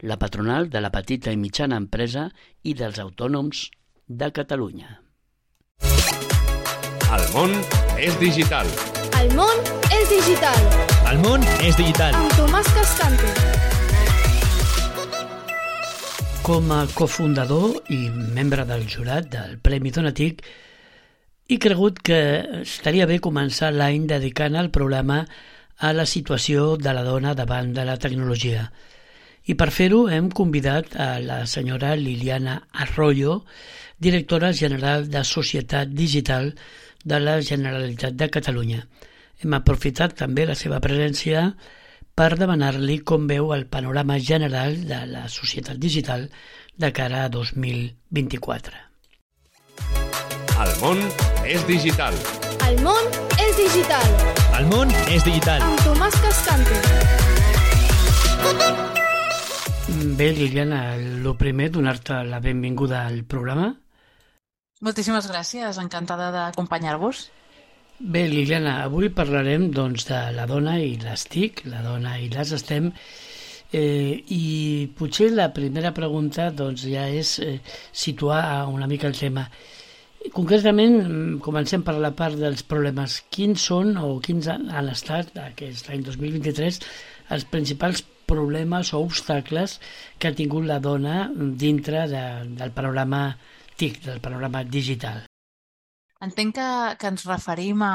la patronal de la petita i mitjana empresa i dels autònoms de Catalunya. El món és digital. El món és digital, El món és digital. amb Tomàs Cascante. Com a cofundador i membre del jurat del Premi Donatic, he cregut que estaria bé començar l'any dedicant el programa a la situació de la dona davant de la tecnologia. I per fer-ho hem convidat a la senyora Liliana Arroyo, directora general de Societat Digital de la Generalitat de Catalunya. Hem aprofitat també la seva presència per demanar-li com veu el panorama general de la societat digital de cara a 2024. El món és digital. El món és digital, El món és digital. amb Tomàs Cascante. Bé, Liliana, el primer, donar-te la benvinguda al programa. Moltíssimes gràcies, encantada d'acompanyar-vos. Bé, Liliana, avui parlarem doncs, de la dona i les TIC, la dona i les STEM, eh, i potser la primera pregunta doncs, ja és eh, situar una mica el tema. Concretament, mm, comencem per la part dels problemes. Quins són o quins han estat, aquest any 2023, els principals problemes o obstacles que ha tingut la dona dintre de, del panorama TIC, del panorama digital? Entenc que, que ens referim a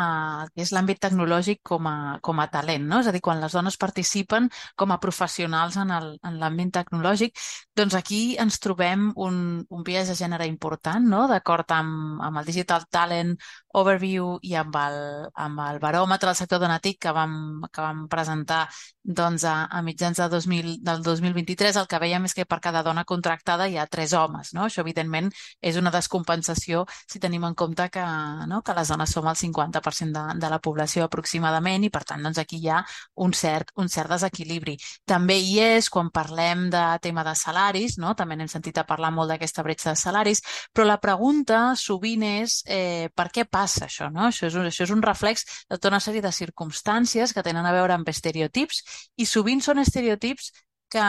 que és l'àmbit tecnològic com a, com a talent, no? És a dir, quan les dones participen com a professionals en l'àmbit tecnològic, doncs aquí ens trobem un, un biaix de gènere important, no? D'acord amb, amb el Digital Talent Overview i amb el, amb el baròmetre del sector donatic que vam, que vam presentar doncs, a, a mitjans de 2000, del 2023, el que veiem és que per cada dona contractada hi ha tres homes, no? Això, evidentment, és una descompensació si tenim en compte que, no, que les dones som el 50% de, de la població aproximadament i per tant doncs aquí hi ha un cert, un cert desequilibri. També hi és quan parlem de tema de salaris, no? també n'hem sentit a parlar molt d'aquesta bretxa de salaris, però la pregunta sovint és eh, per què passa això? No? Això, és un, això és un reflex de tota una sèrie de circumstàncies que tenen a veure amb estereotips i sovint són estereotips que,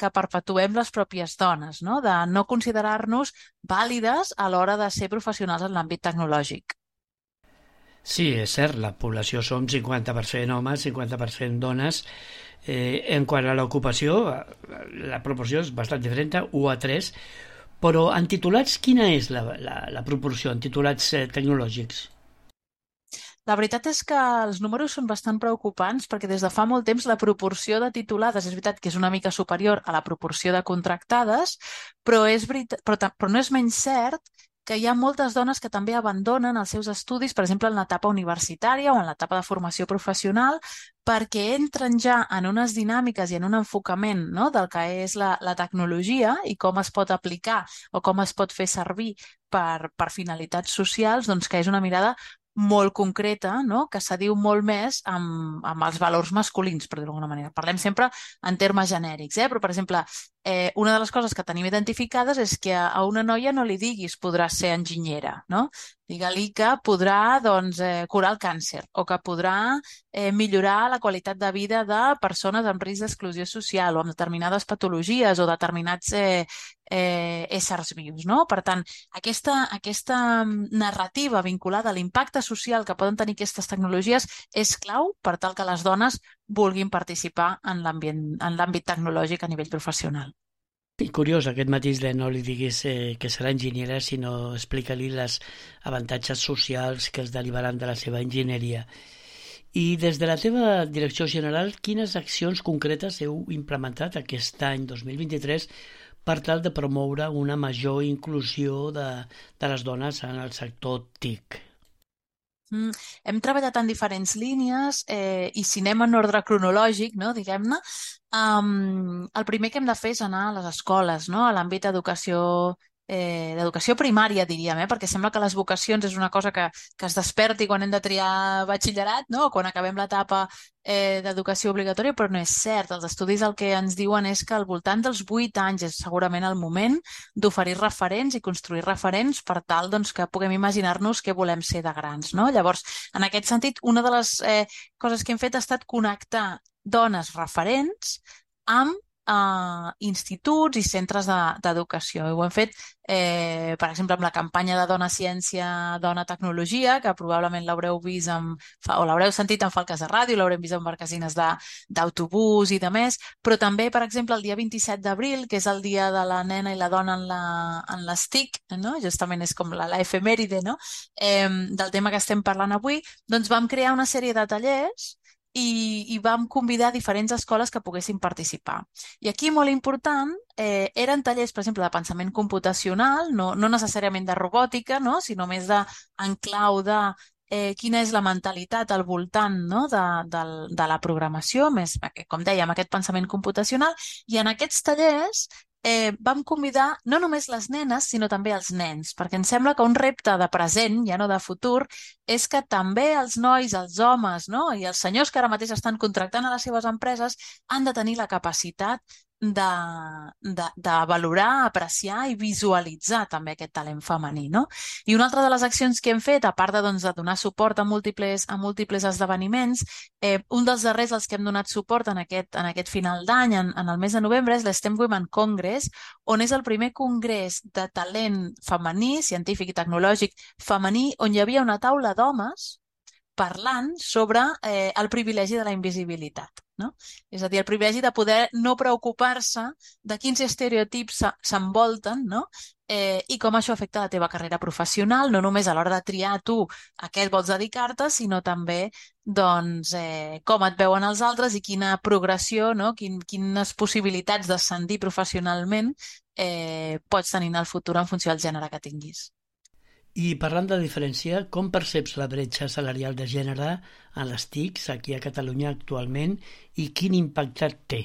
que perpetuem les pròpies dones, no? de no considerar-nos vàlides a l'hora de ser professionals en l'àmbit tecnològic. Sí, és cert, la població som 50% homes, 50% dones. Eh, en quant a l'ocupació, la proporció és bastant diferent, 1 a 3, però en titulats quina és la, la, la proporció, en titulats eh, tecnològics? La veritat és que els números són bastant preocupants perquè des de fa molt temps la proporció de titulades és veritat que és una mica superior a la proporció de contractades, però, és veritat, però, però no és menys cert que hi ha moltes dones que també abandonen els seus estudis, per exemple, en l'etapa universitària o en l'etapa de formació professional, perquè entren ja en unes dinàmiques i en un enfocament no, del que és la, la tecnologia i com es pot aplicar o com es pot fer servir per, per finalitats socials, doncs que és una mirada molt concreta, no? que s'adiu molt més amb, amb els valors masculins, per dir-ho d'alguna manera. Parlem sempre en termes genèrics, eh? però, per exemple, eh, una de les coses que tenim identificades és que a una noia no li diguis podrà ser enginyera, no? Digue-li que podrà doncs, eh, curar el càncer o que podrà eh, millorar la qualitat de vida de persones amb risc d'exclusió social o amb determinades patologies o determinats eh, eh, éssers vius. No? Per tant, aquesta, aquesta mm, narrativa vinculada a l'impacte social que poden tenir aquestes tecnologies és clau per tal que les dones vulguin participar en l'àmbit tecnològic a nivell professional. I curiós aquest matís de no li diguis eh, que serà enginyera, sinó explica-li les avantatges socials que es derivaran de la seva enginyeria. I des de la teva direcció general, quines accions concretes heu implementat aquest any 2023 per tal de promoure una major inclusió de, de les dones en el sector TIC? Mm, hem treballat en diferents línies eh, i si anem en ordre cronològic, no, diguem-ne, um, el primer que hem de fer és anar a les escoles, no, a l'àmbit d'educació eh, d'educació primària, diríem, eh? perquè sembla que les vocacions és una cosa que, que es desperti quan hem de triar batxillerat, no? quan acabem l'etapa eh, d'educació obligatòria, però no és cert. Els estudis el que ens diuen és que al voltant dels 8 anys és segurament el moment d'oferir referents i construir referents per tal doncs, que puguem imaginar-nos què volem ser de grans. No? Llavors, en aquest sentit, una de les eh, coses que hem fet ha estat connectar dones referents amb eh, instituts i centres d'educació. De, ho hem fet, eh, per exemple, amb la campanya de Dona Ciència, Dona Tecnologia, que probablement l'haureu vist amb, o l'haureu sentit en falques de ràdio, l'haurem vist en marquesines d'autobús i de més, però també, per exemple, el dia 27 d'abril, que és el dia de la nena i la dona en, la, en les TIC, no? justament és com la, la efemèride no? eh, del tema que estem parlant avui, doncs vam crear una sèrie de tallers i, i vam convidar diferents escoles que poguessin participar. I aquí, molt important, eh, eren tallers, per exemple, de pensament computacional, no, no necessàriament de robòtica, no? sinó més de, en clau de eh, quina és la mentalitat al voltant no? de, de, de la programació, més, com dèiem, aquest pensament computacional, i en aquests tallers eh, vam convidar no només les nenes, sinó també els nens, perquè em sembla que un repte de present, ja no de futur, és que també els nois, els homes no? i els senyors que ara mateix estan contractant a les seves empreses han de tenir la capacitat de, de, de valorar, apreciar i visualitzar també aquest talent femení. No? I una altra de les accions que hem fet, a part de, doncs, de donar suport a múltiples, a múltiples esdeveniments, eh, un dels darrers als que hem donat suport en aquest, en aquest final d'any, en, en el mes de novembre, és l'STEM Women Congress, on és el primer congrés de talent femení, científic i tecnològic femení, on hi havia una taula d'homes parlant sobre eh, el privilegi de la invisibilitat. No? És a dir, el privilegi de poder no preocupar-se de quins estereotips s'envolten no? eh, i com això afecta la teva carrera professional, no només a l'hora de triar tu a què vols dedicar-te, sinó també doncs, eh, com et veuen els altres i quina progressió, no? Quin, quines possibilitats d'ascendir professionalment eh, pots tenir en el futur en funció del gènere que tinguis. I parlant de diferència, com perceps la bretxa salarial de gènere a les TICs aquí a Catalunya actualment i quin impacte té?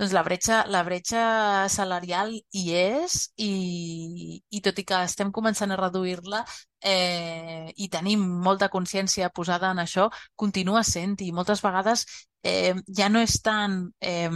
Doncs la bretxa, la bretxa salarial hi és i, i tot i que estem començant a reduir-la eh, i tenim molta consciència posada en això, continua sent i moltes vegades eh, ja no és tant eh,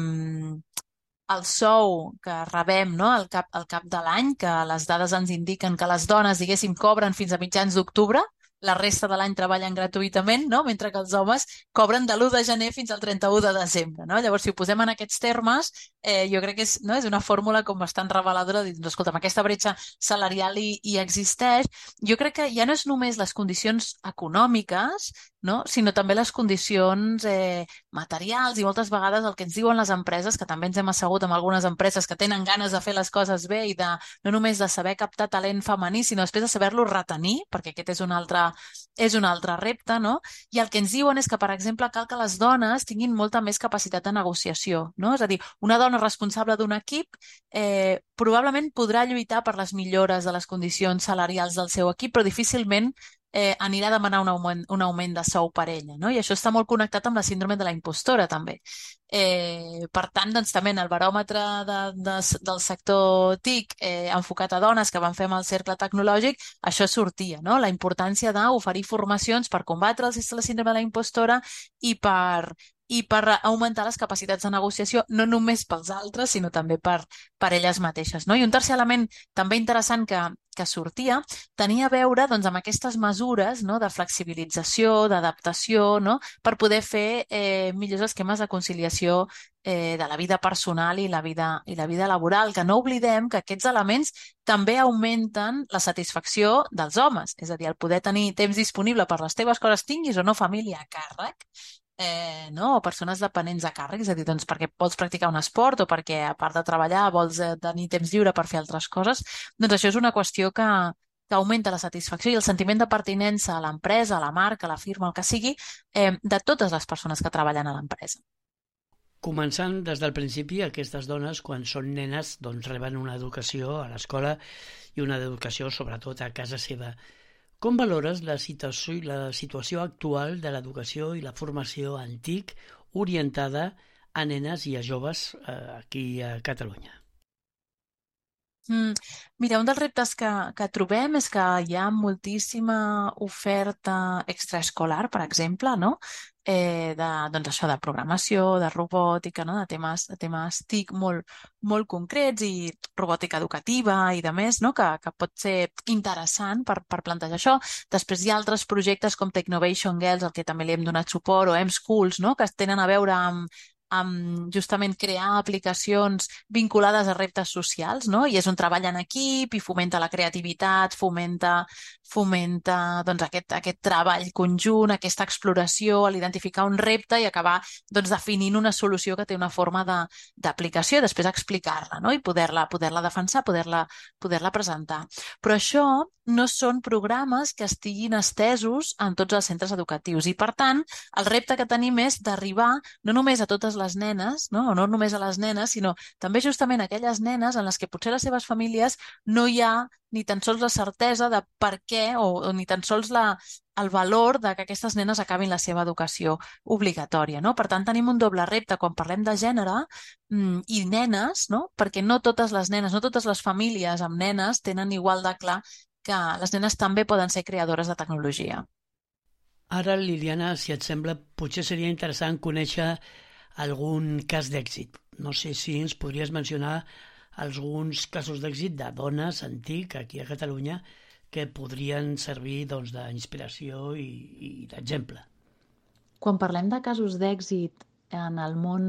el sou que rebem no, al, cap, al cap de l'any, que les dades ens indiquen que les dones, diguéssim, cobren fins a mitjans d'octubre, la resta de l'any treballen gratuïtament, no? mentre que els homes cobren de l'1 de gener fins al 31 de desembre. No? Llavors, si ho posem en aquests termes, eh, jo crec que és, no? és una fórmula com bastant reveladora de dir, doncs, escolta, aquesta bretxa salarial hi, hi existeix. Jo crec que ja no és només les condicions econòmiques, no? sinó també les condicions eh, materials i moltes vegades el que ens diuen les empreses, que també ens hem assegut amb algunes empreses que tenen ganes de fer les coses bé i de, no només de saber captar talent femení, sinó després de saber-lo retenir, perquè aquest és un altre és un altre repte, no? I el que ens diuen és que, per exemple, cal que les dones tinguin molta més capacitat de negociació, no? És a dir, una dona responsable d'un equip eh, probablement podrà lluitar per les millores de les condicions salarials del seu equip, però difícilment eh, anirà a demanar un augment, un augment de sou per ella. No? I això està molt connectat amb la síndrome de la impostora, també. Eh, per tant, doncs, també en el baròmetre de, de, del sector TIC eh, enfocat a dones que van fer amb el cercle tecnològic, això sortia, no? la importància d'oferir formacions per combatre la síndrome de la impostora i per, i per augmentar les capacitats de negociació no només pels altres, sinó també per, per elles mateixes. No? I un tercer element també interessant que, que sortia tenia a veure doncs, amb aquestes mesures no? de flexibilització, d'adaptació, no? per poder fer eh, millors esquemes de conciliació eh, de la vida personal i la vida, i la vida laboral, que no oblidem que aquests elements també augmenten la satisfacció dels homes, és a dir, el poder tenir temps disponible per les teves coses, tinguis o no família a càrrec, eh, no? o persones dependents a càrrec, és a dir, doncs perquè vols practicar un esport o perquè a part de treballar vols eh, tenir temps lliure per fer altres coses, doncs això és una qüestió que, que augmenta la satisfacció i el sentiment de pertinença a l'empresa, a la marca, a la firma, el que sigui, eh, de totes les persones que treballen a l'empresa. Començant des del principi, aquestes dones, quan són nenes, doncs reben una educació a l'escola i una educació, sobretot, a casa seva. Com valores la situació, la situació actual de l'educació i la formació antic orientada a nenes i a joves eh, aquí a Catalunya? Mm, mira, un dels reptes que, que trobem és que hi ha moltíssima oferta extraescolar, per exemple, no? Eh, de, doncs això, de programació, de robòtica, no? de, temes, de temes TIC molt, molt concrets i robòtica educativa i de més, no? que, que pot ser interessant per, per plantejar això. Després hi ha altres projectes com Technovation Girls, al que també li hem donat suport, o M-Schools, no? que tenen a veure amb, amb justament crear aplicacions vinculades a reptes socials, no? I és un treball en equip i fomenta la creativitat, fomenta, fomenta doncs, aquest, aquest treball conjunt, aquesta exploració, l'identificar un repte i acabar doncs, definint una solució que té una forma d'aplicació i després explicar-la no? i poder-la poder, -la, defensar, poder-la poder, -la, presentar. Però això no són programes que estiguin estesos en tots els centres educatius i, per tant, el repte que tenim és d'arribar no només a totes les nenes, no? o no només a les nenes, sinó també justament aquelles nenes en les que potser les seves famílies no hi ha ni tan sols la certesa de per què o, o ni tan sols la, el valor de que aquestes nenes acabin la seva educació obligatòria. No? Per tant, tenim un doble repte quan parlem de gènere mm, i nenes, no? perquè no totes les nenes, no totes les famílies amb nenes tenen igual de clar que les nenes també poden ser creadores de tecnologia. Ara, Liliana, si et sembla, potser seria interessant conèixer algun cas d'èxit. No sé si ens podries mencionar alguns casos d'èxit de dones antic aquí a Catalunya que podrien servir doncs, d'inspiració i, i d'exemple. Quan parlem de casos d'èxit en el món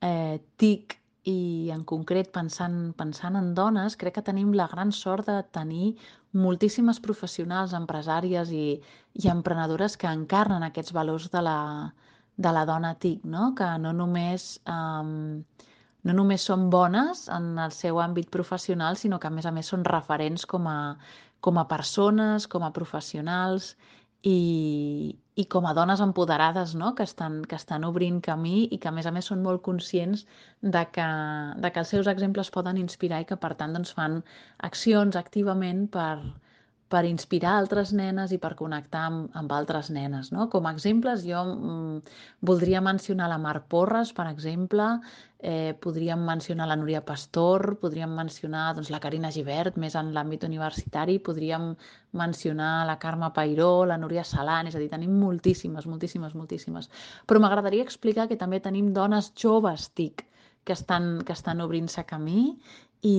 eh, TIC i en concret pensant, pensant en dones, crec que tenim la gran sort de tenir moltíssimes professionals, empresàries i, i emprenedores que encarnen aquests valors de la, de la dona TIC, no? que no només eh, no només són bones en el seu àmbit professional, sinó que a més a més són referents com a, com a persones, com a professionals i, i com a dones empoderades no? que, estan, que estan obrint camí i que a més a més són molt conscients de que, de que els seus exemples poden inspirar i que per tant doncs, fan accions activament per, per inspirar altres nenes i per connectar amb, amb altres nenes. No? Com a exemples, jo mm, voldria mencionar la Mar Porres, per exemple, eh, podríem mencionar la Núria Pastor, podríem mencionar doncs, la Carina Givert, més en l'àmbit universitari, podríem mencionar la Carme Pairó, la Núria Salan, és a dir, tenim moltíssimes, moltíssimes, moltíssimes. Però m'agradaria explicar que també tenim dones joves TIC que estan, que estan obrint-se camí i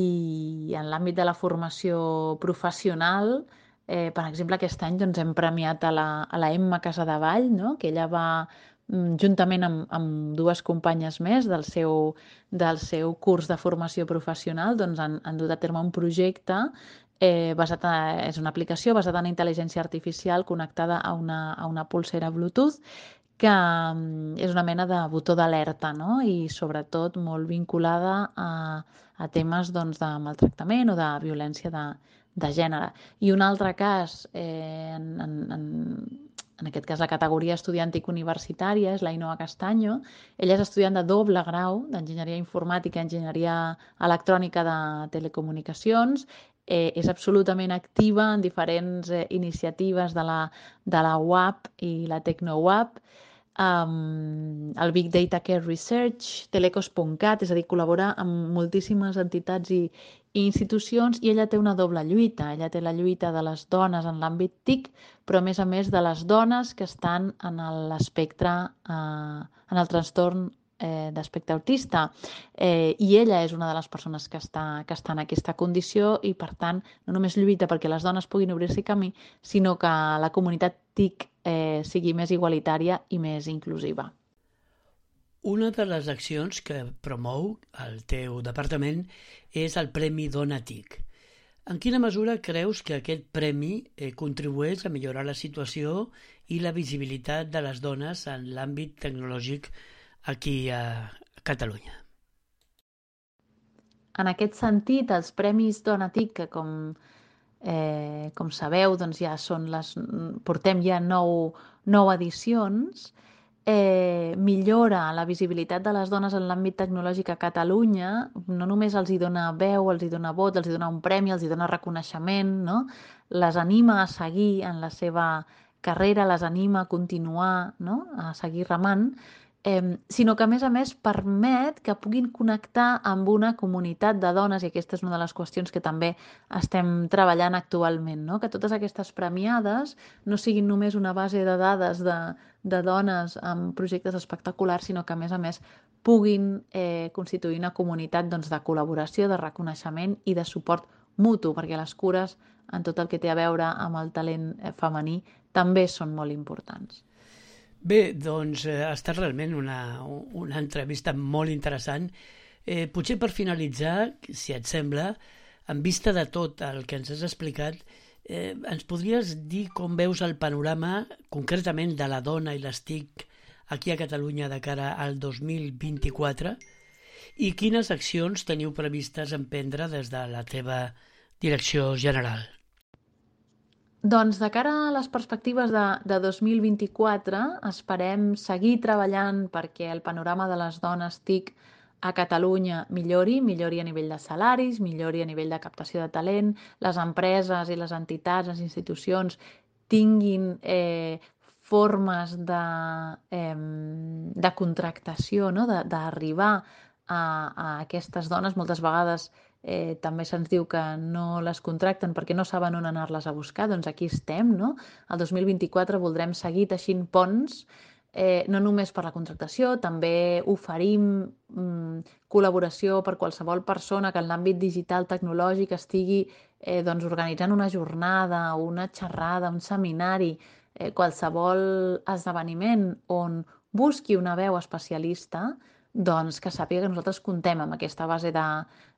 en l'àmbit de la formació professional Eh, per exemple, aquest any doncs, hem premiat a la, a la Emma Casadevall, no? que ella va mm, juntament amb, amb dues companyes més del seu, del seu curs de formació professional, doncs han, han dut a terme un projecte eh, basat en, és una aplicació basada en intel·ligència artificial connectada a una, a una pulsera Bluetooth que mm, és una mena de botó d'alerta no? i sobretot molt vinculada a, a temes doncs, de maltractament o de violència de, de gènere. I un altre cas, eh, en, en, en, aquest cas la categoria estudiàntic universitària, és la Inoa Castanyo. Ella és estudiant de doble grau d'Enginyeria Informàtica i Enginyeria Electrònica de Telecomunicacions. Eh, és absolutament activa en diferents eh, iniciatives de la, de la UAP i la TecnoUAP um, el Big Data Care Research, telecos.cat, és a dir, col·labora amb moltíssimes entitats i, i institucions i ella té una doble lluita. Ella té la lluita de les dones en l'àmbit TIC, però a més a més de les dones que estan en l'espectre, eh, en el trastorn eh, d'aspecte autista. Eh, I ella és una de les persones que està, que està en aquesta condició i, per tant, no només lluita perquè les dones puguin obrir-se camí, sinó que la comunitat TIC eh, sigui més igualitària i més inclusiva. Una de les accions que promou el teu departament és el Premi Dona TIC. En quina mesura creus que aquest premi eh, contribueix a millorar la situació i la visibilitat de les dones en l'àmbit tecnològic aquí a Catalunya. En aquest sentit, els Premis Dona TIC, que com, eh, com sabeu, doncs ja són les, portem ja nou, nou edicions, eh, millora la visibilitat de les dones en l'àmbit tecnològic a Catalunya, no només els hi dona veu, els hi dona vot, els hi dona un premi, els hi dona reconeixement, no? les anima a seguir en la seva carrera, les anima a continuar, no? a seguir remant, eh, sinó que a més a més permet que puguin connectar amb una comunitat de dones, i aquesta és una de les qüestions que també estem treballant actualment, no? que totes aquestes premiades no siguin només una base de dades de, de dones amb projectes espectaculars, sinó que a més a més puguin eh, constituir una comunitat doncs, de col·laboració, de reconeixement i de suport mutu, perquè les cures en tot el que té a veure amb el talent eh, femení també són molt importants. Bé, doncs eh, ha estat realment una, una entrevista molt interessant. Eh, potser per finalitzar, si et sembla, en vista de tot el que ens has explicat, eh, ens podries dir com veus el panorama concretament de la dona i les TIC aquí a Catalunya de cara al 2024 i quines accions teniu previstes emprendre des de la teva direcció general? Doncs de cara a les perspectives de, de 2024, esperem seguir treballant perquè el panorama de les dones TIC a Catalunya millori, millori a nivell de salaris, millori a nivell de captació de talent, les empreses i les entitats, les institucions tinguin eh, formes de, eh, de contractació, no? d'arribar a, a aquestes dones. Moltes vegades eh, també se'ns diu que no les contracten perquè no saben on anar-les a buscar, doncs aquí estem, no? El 2024 voldrem seguir teixint ponts, eh, no només per la contractació, també oferim mm, col·laboració per qualsevol persona que en l'àmbit digital tecnològic estigui eh, doncs, organitzant una jornada, una xerrada, un seminari, eh, qualsevol esdeveniment on busqui una veu especialista, doncs que sàpiga que nosaltres contem amb aquesta base de,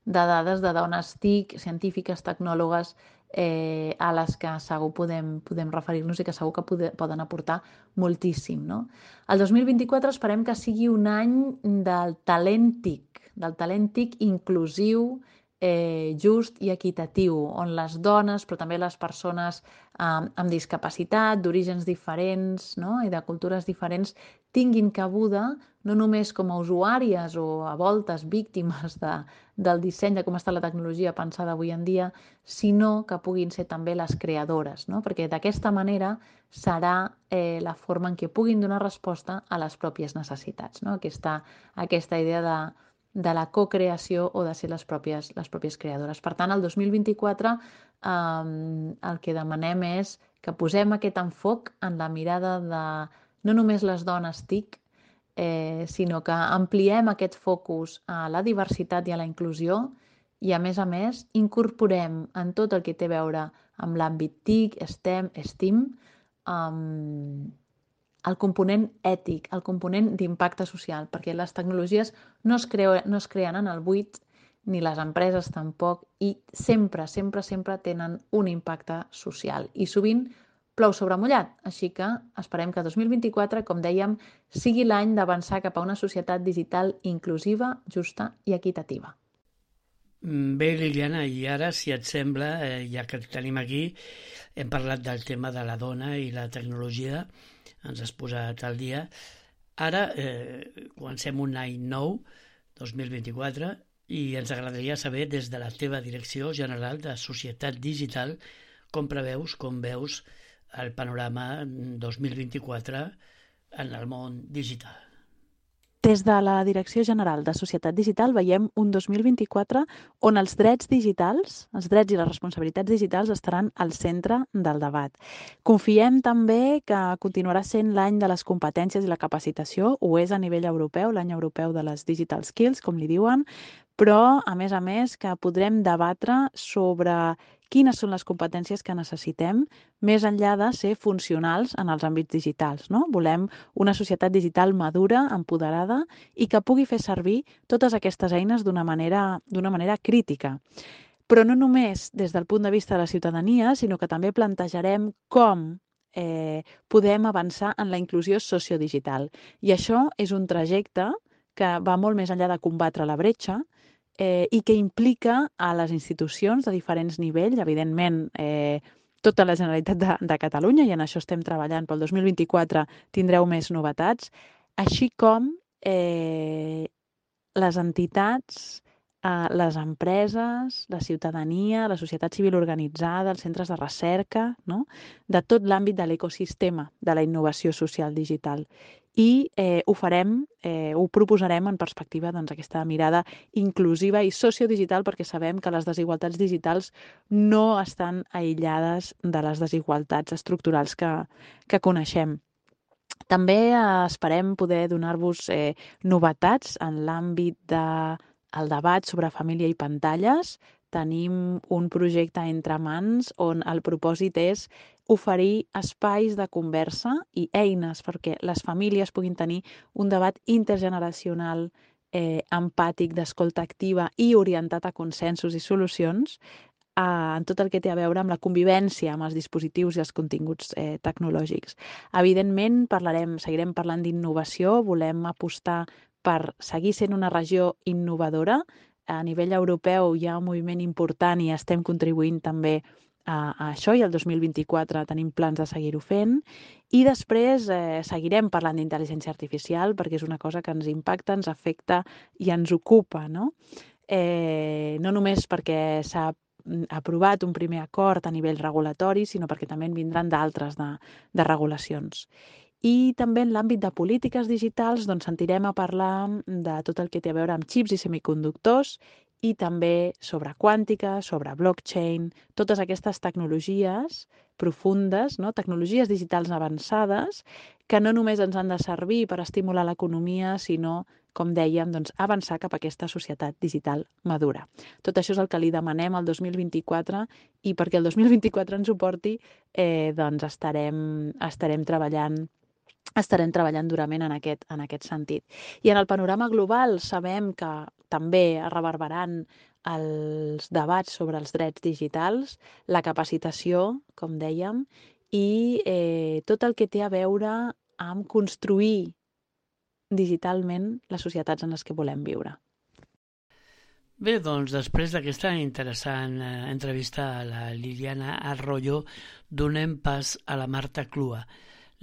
de dades de dones TIC, científiques, tecnòlogues, eh, a les que segur podem, podem referir-nos i que segur que pode, poden aportar moltíssim. No? El 2024 esperem que sigui un any del talent TIC, del talent TIC inclusiu, eh, just i equitatiu, on les dones, però també les persones eh, amb discapacitat, d'orígens diferents no? i de cultures diferents, tinguin cabuda no només com a usuàries o a voltes víctimes de, del disseny, de com està la tecnologia pensada avui en dia, sinó que puguin ser també les creadores, no? perquè d'aquesta manera serà eh, la forma en què puguin donar resposta a les pròpies necessitats. No? Aquesta, aquesta idea de, de la cocreació o de ser les pròpies, les pròpies creadores. Per tant, el 2024 eh, el que demanem és que posem aquest enfoc en la mirada de no només les dones TIC, eh, sinó que ampliem aquest focus a la diversitat i a la inclusió i, a més a més, incorporem en tot el que té a veure amb l'àmbit TIC, STEM, STEAM, um, el component ètic, el component d'impacte social, perquè les tecnologies no es, creu, no es creen en el buit, ni les empreses tampoc, i sempre, sempre, sempre tenen un impacte social. I sovint plou sobre mullat, així que esperem que 2024, com dèiem, sigui l'any d'avançar cap a una societat digital inclusiva, justa i equitativa. Mm, bé, Liliana, i ara, si et sembla, eh, ja que tenim aquí, hem parlat del tema de la dona i la tecnologia, ens has posat al dia. Ara eh, comencem un any nou, 2024, i ens agradaria saber des de la teva direcció general de Societat Digital com preveus, com veus el panorama 2024 en el món digital. Des de la Direcció General de Societat Digital veiem un 2024 on els drets digitals, els drets i les responsabilitats digitals estaran al centre del debat. Confiem també que continuarà sent l'any de les competències i la capacitació, ho és a nivell europeu, l'any europeu de les Digital Skills, com li diuen, però, a més a més, que podrem debatre sobre quines són les competències que necessitem més enllà de ser funcionals en els àmbits digitals. No? Volem una societat digital madura, empoderada i que pugui fer servir totes aquestes eines d'una manera, manera crítica. Però no només des del punt de vista de la ciutadania, sinó que també plantejarem com eh, podem avançar en la inclusió sociodigital. I això és un trajecte que va molt més enllà de combatre la bretxa, eh, i que implica a les institucions de diferents nivells, evidentment eh, tota la Generalitat de, de Catalunya, i en això estem treballant pel 2024, tindreu més novetats, així com eh, les entitats, eh, les empreses, la ciutadania, la societat civil organitzada, els centres de recerca, no? de tot l'àmbit de l'ecosistema de la innovació social digital. I eh, ho farem, eh, ho proposarem en perspectiva doncs, aquesta mirada inclusiva i sociodigital perquè sabem que les desigualtats digitals no estan aïllades de les desigualtats estructurals que, que coneixem. També eh, esperem poder donar-vos eh, novetats en l'àmbit de, debat sobre família i pantalles, tenim un projecte entre mans on el propòsit és oferir espais de conversa i eines perquè les famílies puguin tenir un debat intergeneracional eh, empàtic, d'escolta activa i orientat a consensos i solucions eh, en tot el que té a veure amb la convivència amb els dispositius i els continguts eh, tecnològics. Evidentment, parlarem, seguirem parlant d'innovació, volem apostar per seguir sent una regió innovadora. A nivell europeu hi ha un moviment important i estem contribuint també a, a això i el 2024 tenim plans de seguir-ho fent i després eh, seguirem parlant d'intel·ligència artificial perquè és una cosa que ens impacta, ens afecta i ens ocupa, no? Eh, no només perquè s'ha aprovat un primer acord a nivell regulatori, sinó perquè també en vindran d'altres de, de regulacions. I també en l'àmbit de polítiques digitals doncs, sentirem a parlar de tot el que té a veure amb xips i semiconductors i també sobre quàntica, sobre blockchain, totes aquestes tecnologies profundes, no? tecnologies digitals avançades, que no només ens han de servir per estimular l'economia, sinó, com dèiem, doncs, avançar cap a aquesta societat digital madura. Tot això és el que li demanem al 2024 i perquè el 2024 ens ho porti, eh, doncs estarem, estarem treballant estarem treballant durament en aquest, en aquest sentit. I en el panorama global sabem que també es reverberan els debats sobre els drets digitals, la capacitació, com dèiem, i eh, tot el que té a veure amb construir digitalment les societats en les que volem viure. Bé, doncs després d'aquesta interessant eh, entrevista a la Liliana Arroyo, donem pas a la Marta Clua.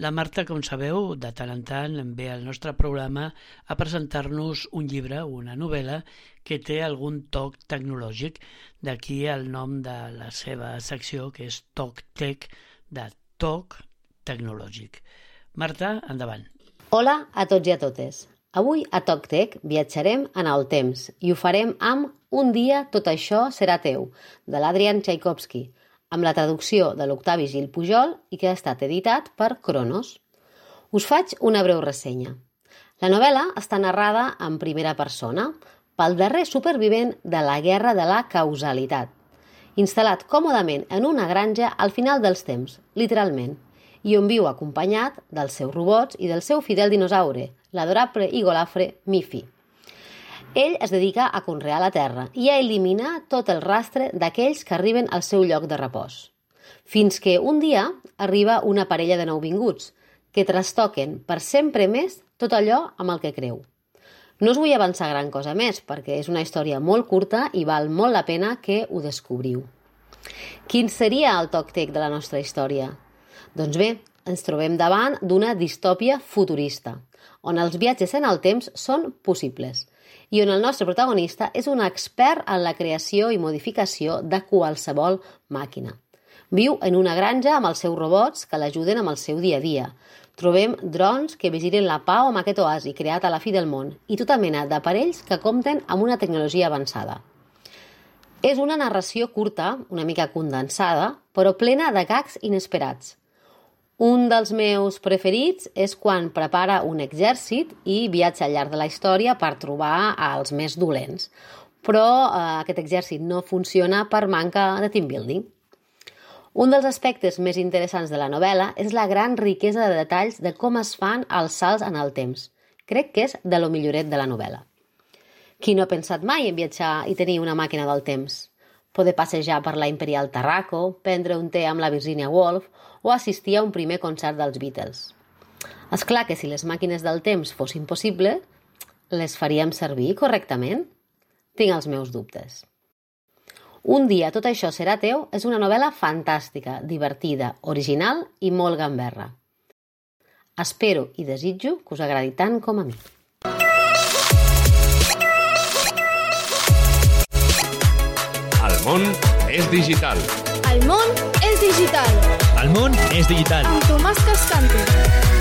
La Marta, com sabeu, de tant en tant ve al nostre programa a presentar-nos un llibre, una novel·la, que té algun toc tecnològic. D'aquí el nom de la seva secció, que és Toc Tech, de Toc Tecnològic. Marta, endavant. Hola a tots i a totes. Avui a TocTec viatjarem en el temps i ho farem amb Un dia tot això serà teu, de l'Adrian Tchaikovsky, amb la traducció de l'Octavi Gil Pujol i que ha estat editat per Cronos. Us faig una breu ressenya. La novel·la està narrada en primera persona pel darrer supervivent de la Guerra de la Causalitat, instal·lat còmodament en una granja al final dels temps, literalment, i on viu acompanyat dels seus robots i del seu fidel dinosaure, l'adorable i golafre Mifi. Ell es dedica a conrear la terra i a eliminar tot el rastre d'aquells que arriben al seu lloc de repòs. Fins que un dia arriba una parella de nouvinguts que trastoquen per sempre més tot allò amb el que creu. No us vull avançar gran cosa més perquè és una història molt curta i val molt la pena que ho descobriu. Quin seria el toc-tec de la nostra història? Doncs bé, ens trobem davant d'una distòpia futurista, on els viatges en el temps són possibles – i on el nostre protagonista és un expert en la creació i modificació de qualsevol màquina. Viu en una granja amb els seus robots que l'ajuden amb el seu dia a dia. Trobem drons que vigilen la pau amb aquest oasi creat a la fi del món i tota mena d'aparells que compten amb una tecnologia avançada. És una narració curta, una mica condensada, però plena de gags inesperats. Un dels meus preferits és quan prepara un exèrcit i viatja al llarg de la història per trobar els més dolents. Però eh, aquest exèrcit no funciona per manca de team building. Un dels aspectes més interessants de la novel·la és la gran riquesa de detalls de com es fan els salts en el temps. Crec que és de lo milloret de la novel·la. Qui no ha pensat mai en viatjar i tenir una màquina del temps? Poder passejar per la Imperial Tarraco, prendre un té amb la Virginia Woolf o assistir a un primer concert dels Beatles. És clar que si les màquines del temps fossin possible, les faríem servir correctament? Tinc els meus dubtes. Un dia tot això serà teu és una novel·la fantàstica, divertida, original i molt gamberra. Espero i desitjo que us agradi tant com a mi. Món és digital. El món és digital. El món és digital. Amb Tomàs Cascante.